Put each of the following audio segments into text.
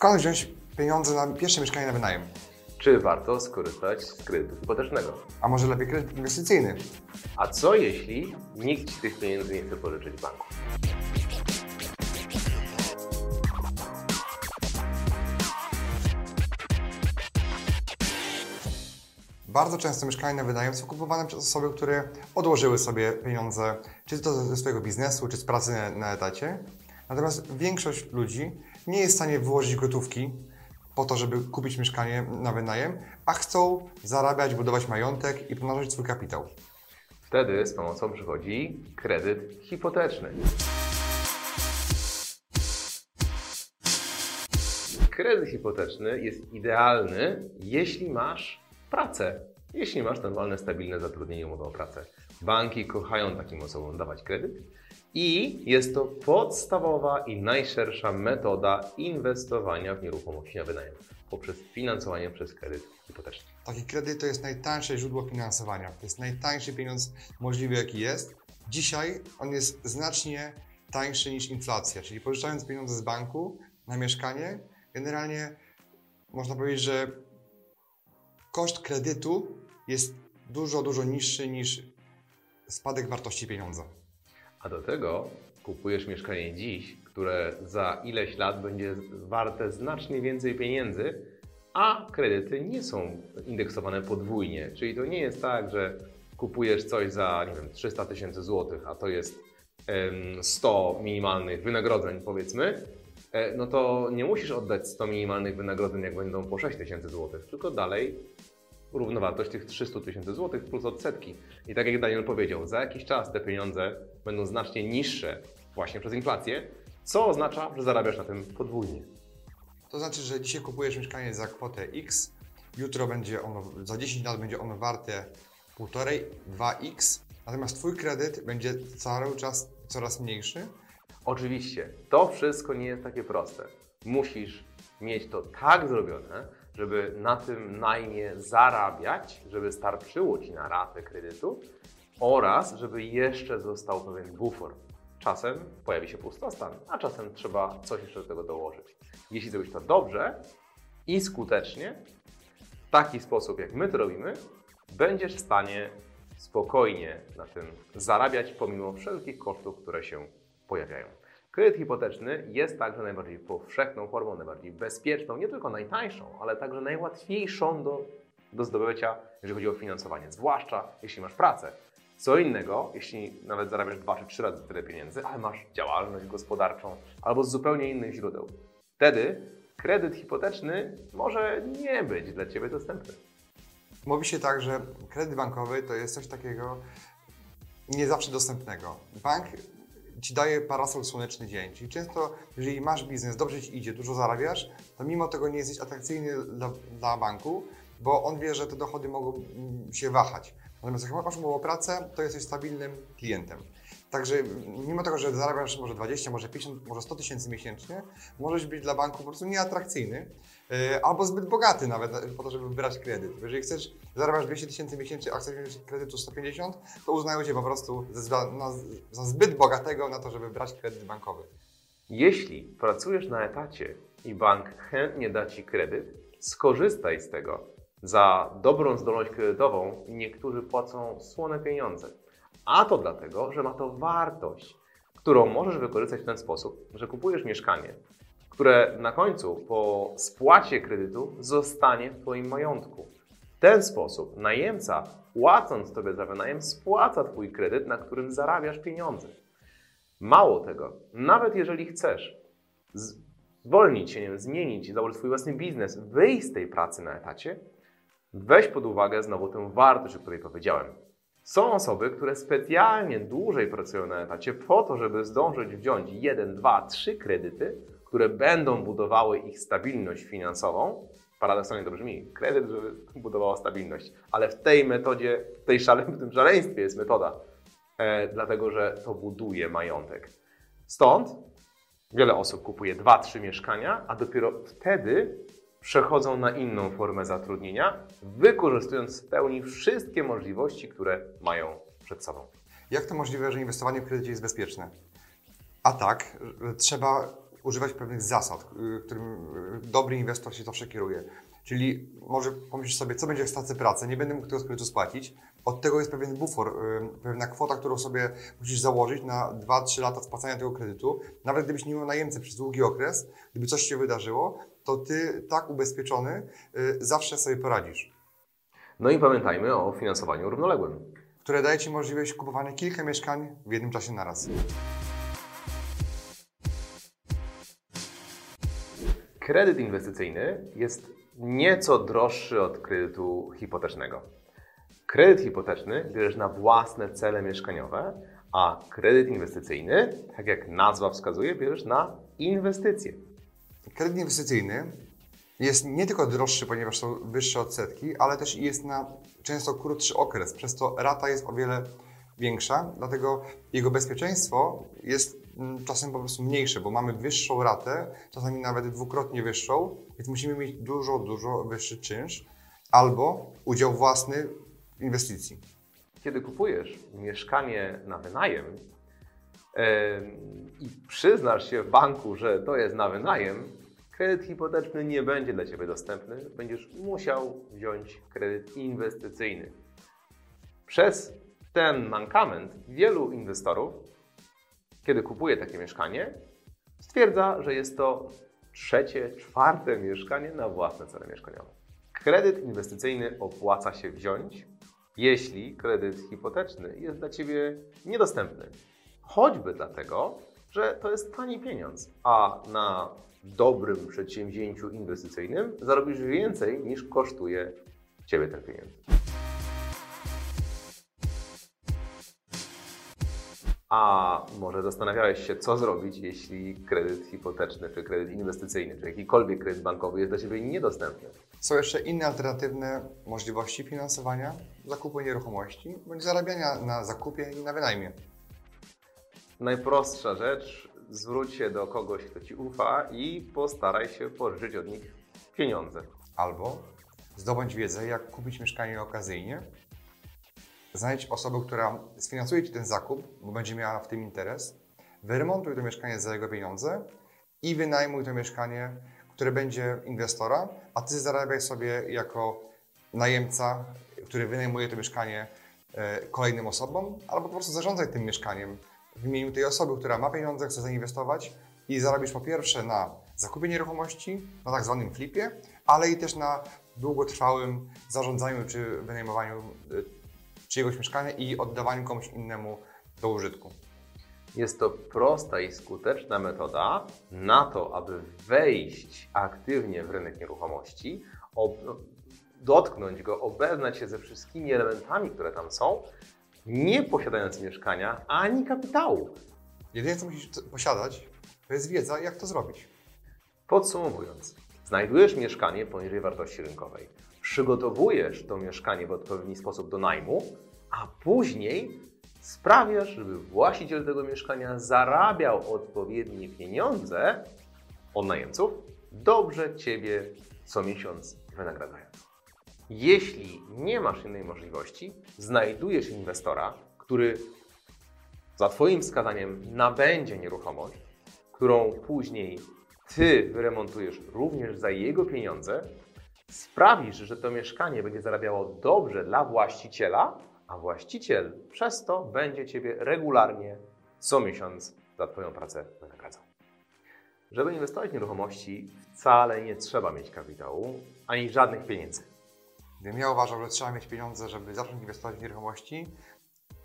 Skąd wziąć pieniądze na pierwsze mieszkanie na wynajem? Czy warto skorzystać z kredytu hipotecznego? A może lepiej kredyt inwestycyjny? A co jeśli nikt Ci tych pieniędzy nie chce pożyczyć w banku? Bardzo często mieszkania na wynajem są kupowane przez osoby, które odłożyły sobie pieniądze, czy to ze swojego biznesu, czy z pracy na, na etacie. Natomiast większość ludzi nie jest w stanie wyłożyć gotówki po to, żeby kupić mieszkanie na wynajem, a chcą zarabiać, budować majątek i pomnażać swój kapitał. Wtedy z pomocą przychodzi kredyt hipoteczny. Kredyt hipoteczny jest idealny, jeśli masz pracę. Jeśli masz normalne, stabilne zatrudnienie, umowę o pracę. Banki kochają takim osobom dawać kredyt i jest to podstawowa i najszersza metoda inwestowania w nieruchomości na wynajem poprzez finansowanie przez kredyt hipoteczny. Taki kredyt to jest najtańsze źródło finansowania. To jest najtańszy pieniądz możliwy, jaki jest. Dzisiaj on jest znacznie tańszy niż inflacja, czyli pożyczając pieniądze z banku na mieszkanie, generalnie można powiedzieć, że koszt kredytu jest dużo, dużo niższy niż spadek wartości pieniądza. A do tego kupujesz mieszkanie dziś, które za ileś lat będzie warte znacznie więcej pieniędzy, a kredyty nie są indeksowane podwójnie. Czyli to nie jest tak, że kupujesz coś za nie wiem, 300 tysięcy złotych, a to jest 100 minimalnych wynagrodzeń, powiedzmy, e, no to nie musisz oddać 100 minimalnych wynagrodzeń, jak będą po 6 tysięcy złotych, tylko dalej równowartość tych 300 tysięcy złotych plus odsetki. I tak jak Daniel powiedział, za jakiś czas te pieniądze będą znacznie niższe właśnie przez inflację, co oznacza, że zarabiasz na tym podwójnie. To znaczy, że dzisiaj kupujesz mieszkanie za kwotę X, jutro będzie ono, za 10 lat będzie ono warte 1,5, 2x, natomiast Twój kredyt będzie cały czas coraz mniejszy. Oczywiście, to wszystko nie jest takie proste. Musisz mieć to tak zrobione, żeby na tym najmie zarabiać, żeby starczyło Ci na ratę kredytu oraz żeby jeszcze został pewien bufor. Czasem pojawi się pustostan, a czasem trzeba coś jeszcze do tego dołożyć. Jeśli zrobisz to dobrze i skutecznie, w taki sposób jak my to robimy, będziesz w stanie spokojnie na tym zarabiać pomimo wszelkich kosztów, które się pojawiają. Kredyt hipoteczny jest także najbardziej powszechną formą, najbardziej bezpieczną, nie tylko najtańszą, ale także najłatwiejszą do, do zdobycia, jeżeli chodzi o finansowanie, zwłaszcza jeśli masz pracę. Co innego, jeśli nawet zarabiasz dwa czy trzy razy tyle pieniędzy, ale masz działalność gospodarczą albo z zupełnie innych źródeł. Wtedy kredyt hipoteczny może nie być dla Ciebie dostępny. Mówi się tak, że kredyt bankowy to jest coś takiego nie zawsze dostępnego. Bank ci daje parasol słoneczny dzień. Czyli często, jeżeli masz biznes, dobrze ci idzie, dużo zarabiasz, to mimo tego nie jesteś atrakcyjny dla, dla banku, bo on wie, że te dochody mogą mm, się wahać. Natomiast jak masz umowę o pracę, to jesteś stabilnym klientem. Także mimo tego, że zarabiasz może 20, może 50, może 100 tysięcy miesięcznie, możesz być dla banku po prostu nieatrakcyjny yy, albo zbyt bogaty nawet po to, żeby wybrać kredyt. Jeżeli chcesz, zarabiasz 200 tysięcy miesięcznie, a chcesz wziąć kredytu 150, to uznają Cię po prostu za, na, za zbyt bogatego na to, żeby brać kredyt bankowy. Jeśli pracujesz na etacie i bank chętnie da Ci kredyt, skorzystaj z tego. Za dobrą zdolność kredytową niektórzy płacą słone pieniądze. A to dlatego, że ma to wartość, którą możesz wykorzystać w ten sposób, że kupujesz mieszkanie, które na końcu po spłacie kredytu zostanie w Twoim majątku. W ten sposób najemca, płacąc Tobie za wynajem, spłaca Twój kredyt, na którym zarabiasz pieniądze. Mało tego, nawet jeżeli chcesz zwolnić się, nie wiem, zmienić, założyć swój własny biznes, wyjść z tej pracy na etacie, weź pod uwagę znowu tę wartość, o której powiedziałem. Są osoby, które specjalnie dłużej pracują na etacie po to, żeby zdążyć wziąć jeden, dwa, trzy kredyty, które będą budowały ich stabilność finansową. Paradoksalnie to brzmi, kredyt, żeby budowała stabilność, ale w tej metodzie, w, tej szale, w tym szaleństwie jest metoda, e, dlatego że to buduje majątek. Stąd wiele osób kupuje 2-3 mieszkania, a dopiero wtedy przechodzą na inną formę zatrudnienia, wykorzystując w pełni wszystkie możliwości, które mają przed sobą. Jak to możliwe, że inwestowanie w kredycie jest bezpieczne? A tak, trzeba używać pewnych zasad, którym dobry inwestor się zawsze kieruje. Czyli może pomyśleć sobie, co będzie, jak stracę pracę, nie będę mógł tego kredytu spłacić. Od tego jest pewien bufor, y, pewna kwota, którą sobie musisz założyć na 2-3 lata spłacania tego kredytu. Nawet gdybyś nie miał najemcy przez długi okres, gdyby coś się wydarzyło, to ty tak ubezpieczony zawsze sobie poradzisz. No i pamiętajmy o finansowaniu równoległym. Które daje Ci możliwość kupowania kilka mieszkań w jednym czasie naraz. Kredyt inwestycyjny jest nieco droższy od kredytu hipotecznego. Kredyt hipoteczny bierzesz na własne cele mieszkaniowe, a kredyt inwestycyjny, tak jak nazwa wskazuje, bierzesz na inwestycje. Kredyt inwestycyjny jest nie tylko droższy, ponieważ są wyższe odsetki, ale też jest na często krótszy okres, przez to rata jest o wiele większa, dlatego jego bezpieczeństwo jest czasem po prostu mniejsze, bo mamy wyższą ratę, czasami nawet dwukrotnie wyższą, więc musimy mieć dużo, dużo wyższy czynsz albo udział własny w inwestycji. Kiedy kupujesz mieszkanie na wynajem i przyznasz się w banku, że to jest na wynajem, kredyt hipoteczny nie będzie dla Ciebie dostępny, będziesz musiał wziąć kredyt inwestycyjny. Przez ten mankament wielu inwestorów, kiedy kupuje takie mieszkanie, stwierdza, że jest to trzecie, czwarte mieszkanie na własne cele mieszkaniowe. Kredyt inwestycyjny opłaca się wziąć, jeśli kredyt hipoteczny jest dla Ciebie niedostępny. Choćby dlatego, że to jest tani pieniądz, a na dobrym przedsięwzięciu inwestycyjnym zarobisz więcej niż kosztuje Ciebie ten pieniądz. A może zastanawiałeś się, co zrobić, jeśli kredyt hipoteczny, czy kredyt inwestycyjny, czy jakikolwiek kredyt bankowy jest dla Ciebie niedostępny? Są jeszcze inne alternatywne możliwości finansowania zakupu nieruchomości bądź zarabiania na zakupie i na wynajmie. Najprostsza rzecz zwróć się do kogoś, kto Ci ufa i postaraj się pożyczyć od nich pieniądze. Albo zdobądź wiedzę, jak kupić mieszkanie okazyjnie. Znajdź osobę, która sfinansuje Ci ten zakup, bo będzie miała w tym interes. Wyremontuj to mieszkanie za jego pieniądze i wynajmuj to mieszkanie, które będzie inwestora, a Ty zarabiaj sobie jako najemca, który wynajmuje to mieszkanie e, kolejnym osobom, albo po prostu zarządzaj tym mieszkaniem w imieniu tej osoby, która ma pieniądze, chce zainwestować i zarobisz po pierwsze na zakupie nieruchomości, na tak zwanym flipie, ale i też na długotrwałym zarządzaniu czy wynajmowaniu y, czyjegoś mieszkania i oddawaniu komuś innemu do użytku. Jest to prosta i skuteczna metoda na to, aby wejść aktywnie w rynek nieruchomości, dotknąć go, obeznać się ze wszystkimi elementami, które tam są nie posiadając mieszkania ani kapitału. Jedyne, co musisz posiadać, to jest wiedza, jak to zrobić. Podsumowując, znajdujesz mieszkanie poniżej wartości rynkowej, przygotowujesz to mieszkanie w odpowiedni sposób do najmu, a później sprawiasz, żeby właściciel tego mieszkania zarabiał odpowiednie pieniądze od najemców, dobrze Ciebie co miesiąc wynagradzając. Jeśli nie masz innej możliwości, znajdujesz inwestora, który za Twoim wskazaniem nabędzie nieruchomość, którą później Ty wyremontujesz również za jego pieniądze, sprawisz, że to mieszkanie będzie zarabiało dobrze dla właściciela, a właściciel przez to będzie Ciebie regularnie co miesiąc za Twoją pracę wynagradzał. Żeby inwestować w nieruchomości, wcale nie trzeba mieć kapitału ani żadnych pieniędzy. Gdybym ja uważał, że trzeba mieć pieniądze, żeby zacząć inwestować w nieruchomości,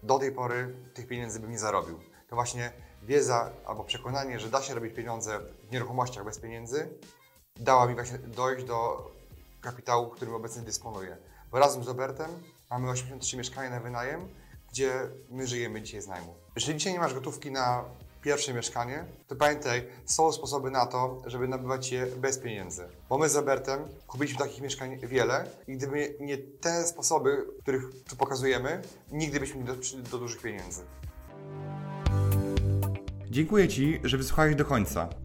do tej pory tych pieniędzy bym nie zarobił. To właśnie wiedza albo przekonanie, że da się robić pieniądze w nieruchomościach bez pieniędzy, dała mi właśnie dojść do kapitału, którym obecnie dysponuję. Bo razem z Robertem mamy 83 mieszkania na wynajem, gdzie my żyjemy dzisiaj z najmu. Jeżeli dzisiaj nie masz gotówki na pierwsze mieszkanie, to pamiętaj, są sposoby na to, żeby nabywać je bez pieniędzy. Bo my z Robertem kupiliśmy takich mieszkań wiele i gdyby nie te sposoby, których tu pokazujemy, nigdy byśmy nie doszli do dużych pieniędzy. Dziękuję Ci, że wysłuchałeś do końca.